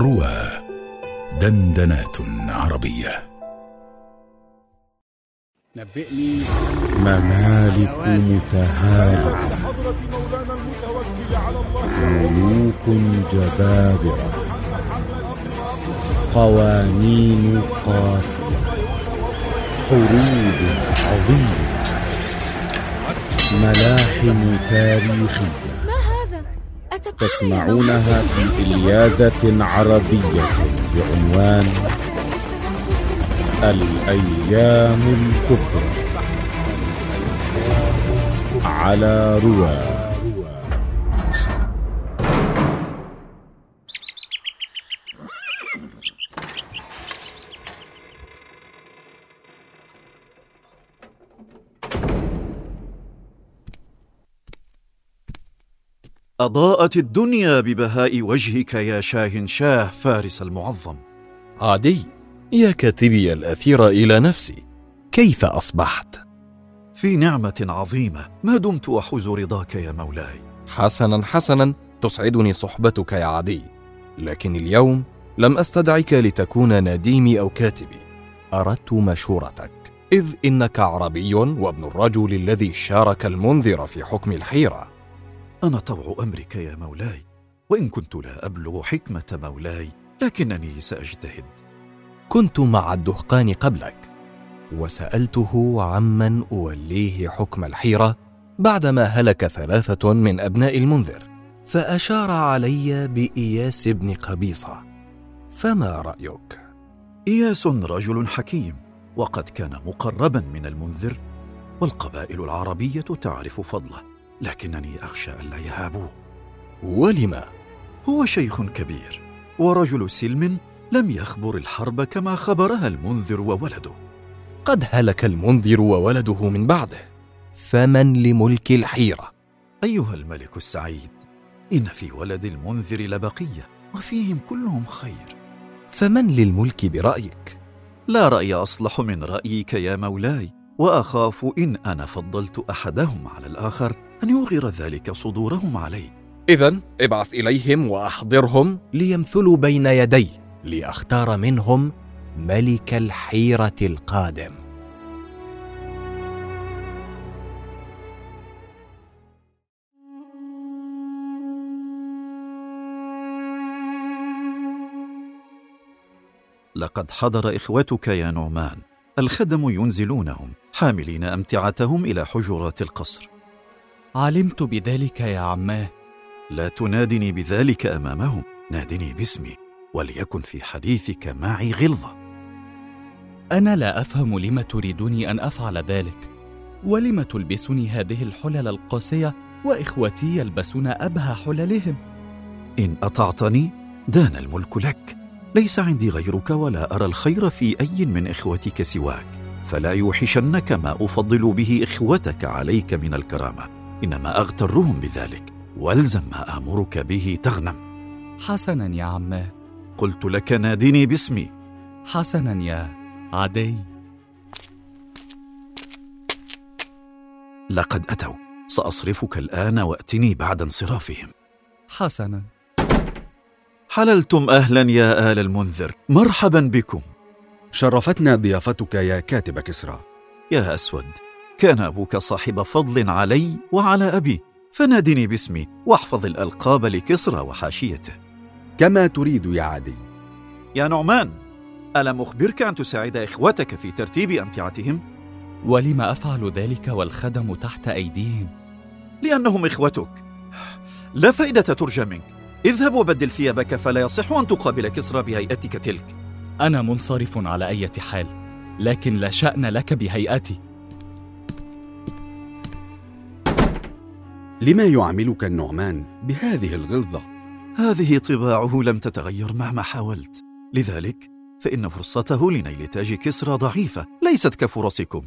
روى دندنات عربية. نبئني ممالك متهالكة ملوك جبابرة قوانين قاسية حروب عظيمة. ملاحم؟ أتبقى تسمعونها في إلياذة عربية بعنوان الأيام الكبرى على رواه أضاءت الدنيا ببهاء وجهك يا شاه شاه فارس المعظم. عادي يا كاتبي الأثير إلى نفسي. كيف أصبحت؟ في نعمة عظيمة ما دمت أحوز رضاك يا مولاي. حسنا حسنا تسعدني صحبتك يا عدي لكن اليوم لم أستدعك لتكون نديمي أو كاتبي. أردت مشورتك إذ إنك عربي وابن الرجل الذي شارك المنذر في حكم الحيرة. أنا طوع أمرك يا مولاي وإن كنت لا أبلغ حكمة مولاي لكنني سأجتهد. كنت مع الدهقان قبلك وسألته عمن أوليه حكم الحيرة بعدما هلك ثلاثة من أبناء المنذر فأشار علي بإياس بن قبيصة. فما رأيك؟ إياس رجل حكيم وقد كان مقربا من المنذر والقبائل العربية تعرف فضله. لكنني أخشى ألا يهابوه ولم هو شيخ كبير ورجل سلم لم يخبر الحرب كما خبرها المنذر وولده. قد هلك المنذر وولده من بعده. فمن لملك الحيرة؟ أيها الملك السعيد إن في ولد المنذر لبقية وفيهم كلهم خير. فمن للملك برأيك؟ لا رأي أصلح من رأيك يا مولاي. وأخاف إن أنا فضلت أحدهم على الآخر أن يغر ذلك صدورهم علي. اذا ابعث إليهم وأحضرهم ليمثلوا بين يدي لأختار منهم ملك الحيرة القادم. لقد حضر إخوتك يا نعمان. الخدم ينزلونهم حاملين أمتعتهم إلى حجرات القصر. علمت بذلك يا عماه. لا تنادني بذلك أمامهم نادني باسمي وليكن في حديثك معي غلظة. أنا لا أفهم لم تريدني أن أفعل ذلك. ولم تلبسني هذه الحلل القاسية وإخوتي يلبسون أبهى حللهم؟ إن أطعتني دان الملك لك. ليس عندي غيرك ولا أرى الخير في أي من إخوتك سواك فلا يوحشنك ما أفضل به إخوتك عليك من الكرامة إنما أغترهم بذلك وألزم ما آمرك به تغنم. حسنا يا عماه قلت لك نادني باسمي. حسنا يا عدي. لقد أتوا سأصرفك الآن وأتني بعد انصرافهم. حسنا. حللتم أهلا يا آل المنذر. مرحبا بكم. شرفتنا ضيافتك يا كاتب كسرى. يا أسود كان أبوك صاحب فضل علي وعلى أبي فنادني باسمي واحفظ الألقاب لكسرى وحاشيته. كما تريد يا عدي. يا نعمان ألم أخبرك أن تساعد إخوتك في ترتيب أمتعتهم؟ ولم أفعل ذلك والخدم تحت أيديهم؟ لأنهم إخوتك. لا فائدة ترجى منك. اذهب وبدل ثيابك فلا يصح أن تقابل كسرى بهيئتك تلك. أنا منصرف على أي حال لكن لا شأن لك بهيئتي. لما يعاملك النعمان بهذه الغلظة؟ هذه طباعه لم تتغير مهما حاولت. لذلك فإن فرصته لنيل تاج كسرى ضعيفة ليست كفرصكم.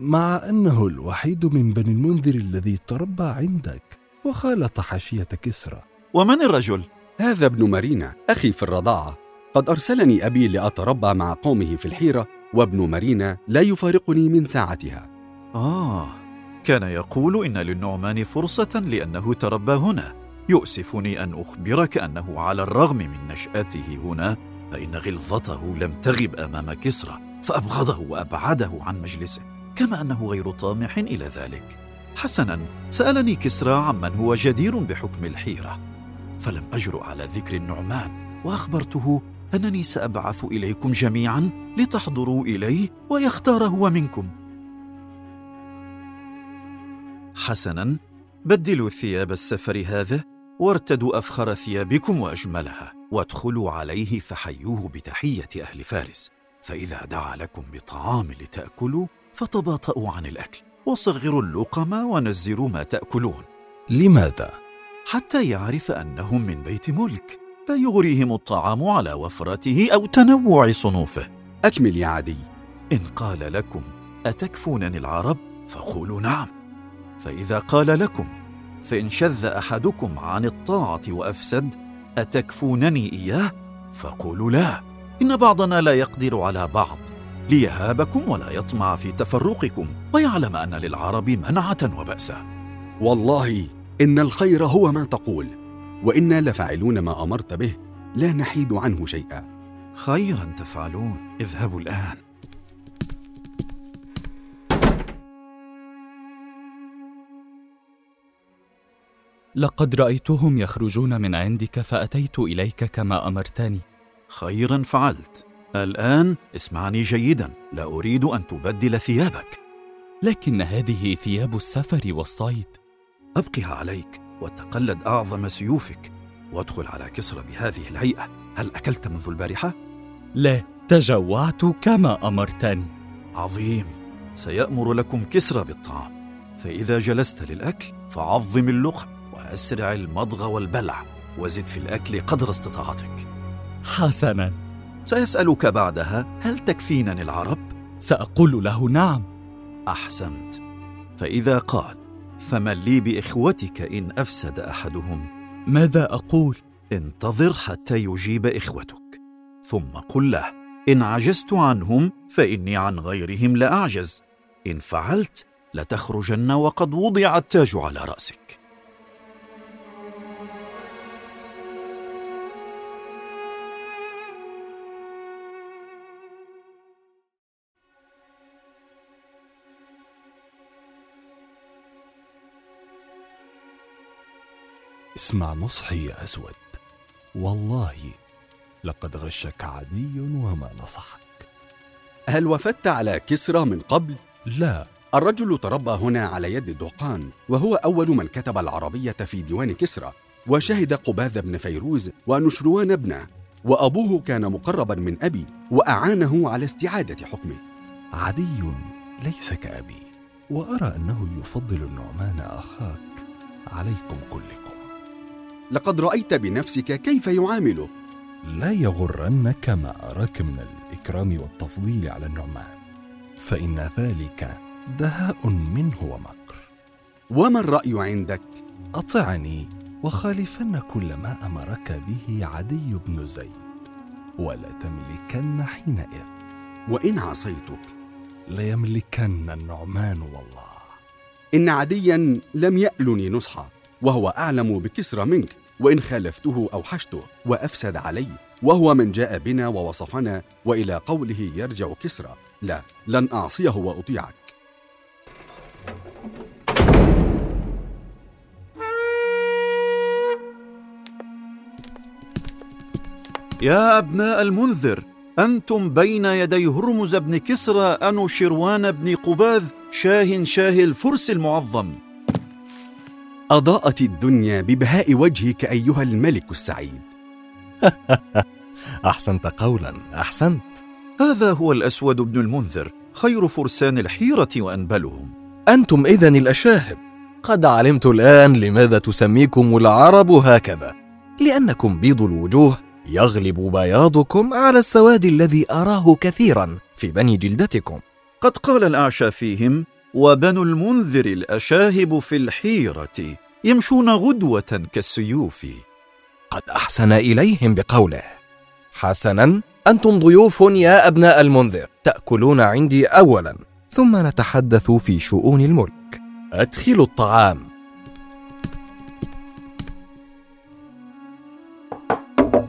مع أنه الوحيد من بني المنذر الذي تربى عندك وخالط حاشية كسرى. ومن الرجل؟ هذا ابن مارينا أخي في الرضاعة. قد أرسلني أبي لأتربى مع قومه في الحيرة وابن مارينا لا يفارقني من ساعتها. آه كان يقول إن للنعمان فرصة لأنه تربى هنا. يؤسفني أن أخبرك أنه على الرغم من نشأته هنا فإن غلظته لم تغب أمام كسرى فأبغضه وأبعده عن مجلسه كما أنه غير طامح إلى ذلك. حسنا سألني كسرى عمن هو جدير بحكم الحيرة. فلم اجرؤ على ذكر النعمان وأخبرته أنني سأبعث إليكم جميعا لتحضروا إليه ويختار هو منكم. حسنا بدلوا ثياب السفر هذا وارتدوا أفخر ثيابكم وأجملها وادخلوا عليه فحيوه بتحية أهل فارس. فإذا دعا لكم بطعام لتأكلوا فتباطؤوا عن الأكل وصغروا اللقم ونزلوا ما تأكلون. لماذا؟ حتى يعرف أنهم من بيت ملك لا يغريهم الطعام على وفرته أو تنوع صنوفه. أكمل يا عدي. إن قال لكم أتكفونني العرب؟ فقولوا نعم. فإذا قال لكم فإن شذ أحدكم عن الطاعة وأفسد أتكفونني إياه؟ فقولوا لا. إن بعضنا لا يقدر على بعض. ليهابكم ولا يطمع في تفرقكم ويعلم أن للعرب منعة وبأسا. والله إن الخير هو ما تقول وإنا لفاعلون ما أمرت به لا نحيد عنه شيئا. خيرا تفعلون اذهبوا الآن. لقد رأيتهم يخرجون من عندك فأتيت إليك كما أمرتني. خيرا فعلت. الآن اسمعني جيدا لا أريد أن تبدل ثيابك. لكن هذه ثياب السفر والصيد. أبقها عليك وتقلد أعظم سيوفك وادخل على كسرى بهذه الهيئة. هل أكلت منذ البارحة؟ لا تجوعت كما أمرتني. عظيم. سيأمر لكم كسرى بالطعام. فإذا جلست للأكل فعظم اللقم وأسرع المضغ والبلع وزد في الأكل قدر استطاعتك. حسنا. سيسألك بعدها هل تكفينني العرب؟ سأقول له نعم. أحسنت. فإذا قال فمن لي بإخوتك إن أفسد أحدهم. ماذا أقول؟ انتظر حتى يجيب إخوتك. ثم قل له إن عجزت عنهم فإني عن غيرهم لأعجز. إن فعلت لتخرجن وقد وضع التاج على رأسك. اسمع نصحي يا أسود. والله لقد غشك عدي وما نصحك. هل وفدت على كسرى من قبل؟ لا. الرجل تربى هنا على يد الدهقان وهو أول من كتب العربية في ديوان كسرى وشهد قباذ بن فيروز ونشروان ابنه وأبوه كان مقربا من أبي وأعانه على استعادة حكمه. عدي ليس كأبي وأرى أنه يفضل النعمان أخاك. عليكم كلكم. لقد رأيت بنفسك كيف يعامله لا يغرنك ما أراك من الإكرام والتفضيل على النعمان فإن ذلك دهاء منه ومكر. وما الرأي عندك؟ أطعني وخالفن كل ما أمرك به عدي بن زيد ولا تملكن حينئذ. وإن عصيتك. ليملكن النعمان والله. إن عديا لم يألني نصحا وهو أعلم بكسرى منك وإن خالفته أوحشته وأفسد علي وهو من جاء بنا ووصفنا وإلى قوله يرجع كسرى لا لن أعصيه وأطيعك. يا أبناء المنذر أنتم بين يدي هرمز بن كسرى أنو شروان بن قباذ شاه شاه الفرس المعظم. أضاءت الدنيا ببهاء وجهك أيها الملك السعيد. أحسنت قولا أحسنت. هذا هو الأسود بن المنذر خير فرسان الحيرة وأنبلهم. أنتم إذن الأشاهب قد علمت الآن لماذا تسميكم العرب هكذا. لأنكم بيض الوجوه يغلب بياضكم على السواد الذي أراه كثيرا في بني جلدتكم. قد قال الأعشى فيهم وبنو المنذر الأشاهب في الحيرة يمشون غدوة كالسيوف. قد أحسن إليهم بقوله حسنا أنتم ضيوف يا أبناء المنذر تأكلون عندي أولا ثم نتحدث في شؤون الملك. أدخلوا الطعام.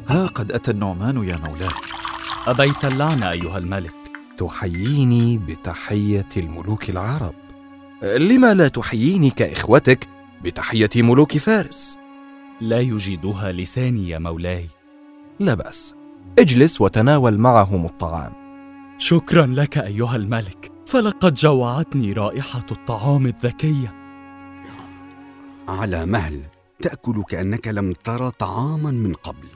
ها قد أتى النعمان يا مولاي. أبيت اللعنة أيها الملك. تحييني بتحية الملوك العرب. لما لا تحييني كإخوتك بتحية ملوك فارس؟ لا يجيدها لساني يا مولاي. لا بأس. اجلس وتناول معهم الطعام. شكرا لك أيها الملك. فلقد جوعتني رائحة الطعام الذكية. على مهل. تأكل كأنك لم ترى طعاما من قبل.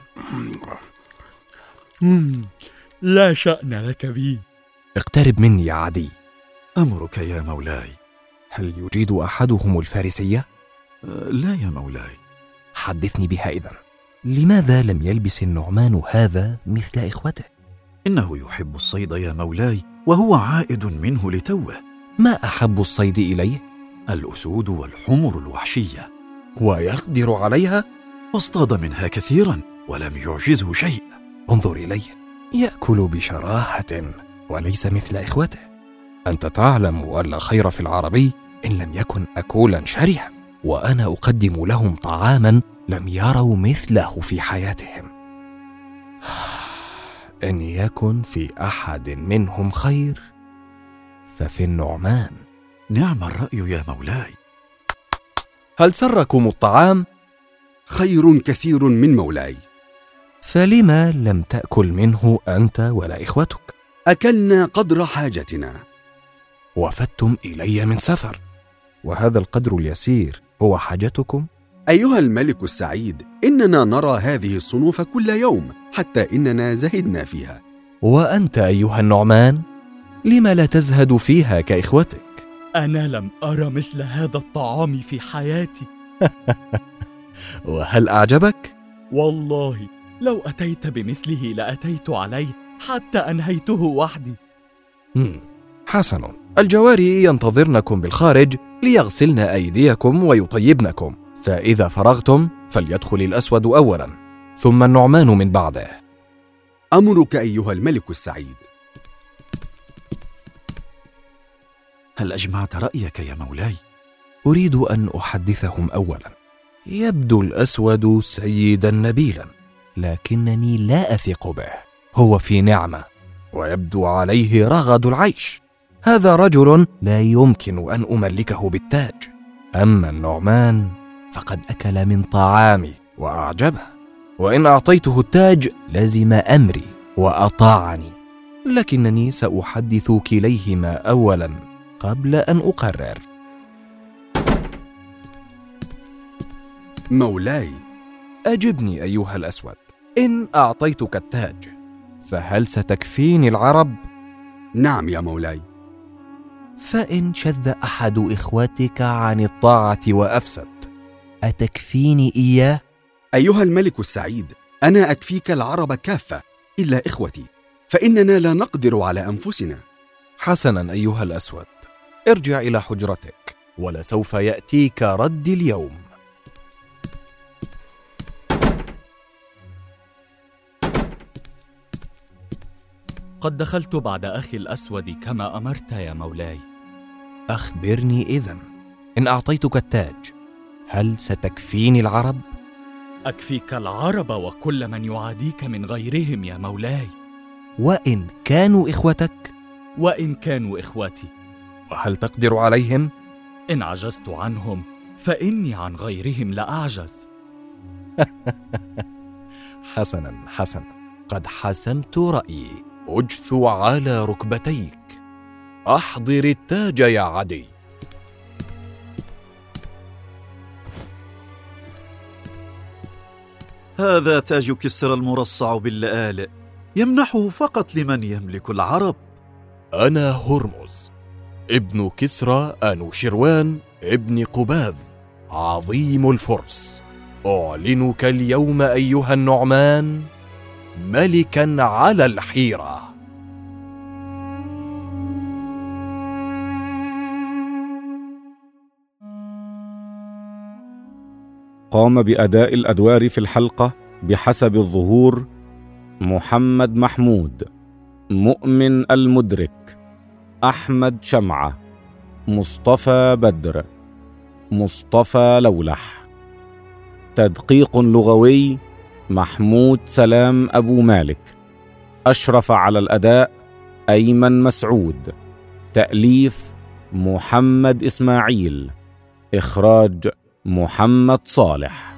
لا شأن لك بي. اقترب مني يا عدي. أمرك يا مولاي. هل يجيد أحدهم الفارسية؟ أه، لا يا مولاي. حدثني بها إذا. لماذا لم يلبس النعمان هذا مثل إخوته؟ إنه يحب الصيد يا مولاي وهو عائد منه لتوه. ما أحب الصيد إليه؟ الأسود والحمر الوحشية. ويقدر عليها؟ واصطاد منها كثيرا ولم يعجزه شيء. انظر إليه. يأكل بشراهة. وليس مثل إخوته. أنت تعلم أن لا خير في العربي إن لم يكن أكولا شرها وأنا أقدم لهم طعاما لم يروا مثله في حياتهم. إن يكن في أحد منهم خير ففي النعمان. نعم الرأي يا مولاي. هل سركم الطعام؟ خير كثير من مولاي. فلما لم تأكل منه أنت ولا إخوتك؟ أكلنا قدر حاجتنا وفدتم إلي من سفر وهذا القدر اليسير هو حاجتكم؟ أيها الملك السعيد إننا نرى هذه الصنوف كل يوم حتى إننا زهدنا فيها وأنت أيها النعمان لم لا تزهد فيها كإخوتك؟ أنا لم أرى مثل هذا الطعام في حياتي وهل أعجبك؟ والله لو أتيت بمثله لأتيت عليه حتى أنهيته وحدي. حسن. الجواري ينتظرنكم بالخارج ليغسلن أيديكم ويطيبنكم. فإذا فرغتم فليدخل الأسود أولا ثم النعمان من بعده. أمرك أيها الملك السعيد. هل أجمعت رأيك يا مولاي؟ أريد أن أحدثهم أولا. يبدو الأسود سيدا نبيلا لكنني لا أثق به. هو في نعمة ويبدو عليه رغد العيش. هذا رجل لا يمكن أن أملكه بالتاج. أما النعمان فقد أكل من طعامي وأعجبه. وإن أعطيته التاج لزم أمري وأطاعني. لكنني سأحدث كليهما أولا قبل أن أقرر. مولاي أجبني أيها الأسود. إن أعطيتك التاج. فهل ستكفيني العرب؟ نعم يا مولاي فإن شذ أحد إخوتك عن الطاعة وأفسد أتكفيني إياه؟ أيها الملك السعيد أنا أكفيك العرب كافة إلا إخوتي فإننا لا نقدر على أنفسنا حسنا أيها الأسود ارجع إلى حجرتك ولسوف يأتيك ردي اليوم قد دخلت بعد أخي الأسود كما أمرت يا مولاي. أخبرني إذن إن أعطيتك التاج هل ستكفيني العرب؟ أكفيك العرب وكل من يعاديك من غيرهم يا مولاي. وإن كانوا إخوتك؟ وإن كانوا إخوتي. وهل تقدر عليهم؟ إن عجزت عنهم فإني عن غيرهم لأعجز حسنا حسنا. قد حسمت رأيي. اجثو على ركبتيك. أحضر التاج يا عدي. هذا تاج كسرى المرصع باللآلئ يمنحه فقط لمن يملك العرب. أنا هرمز. ابن كسرى أنوشروان ابن قباذ. عظيم الفرس. أعلنك اليوم أيها النعمان. ملكا على الحيرة. قام بأداء الأدوار في الحلقة بحسب الظهور محمد محمود مؤمن المدرك أحمد شمعة مصطفى بدر مصطفى لولح. تدقيق لغوي محمود سلام أبو مالك. أشرف على الأداء أيمن مسعود. تأليف محمد إسماعيل. إخراج محمد صالح.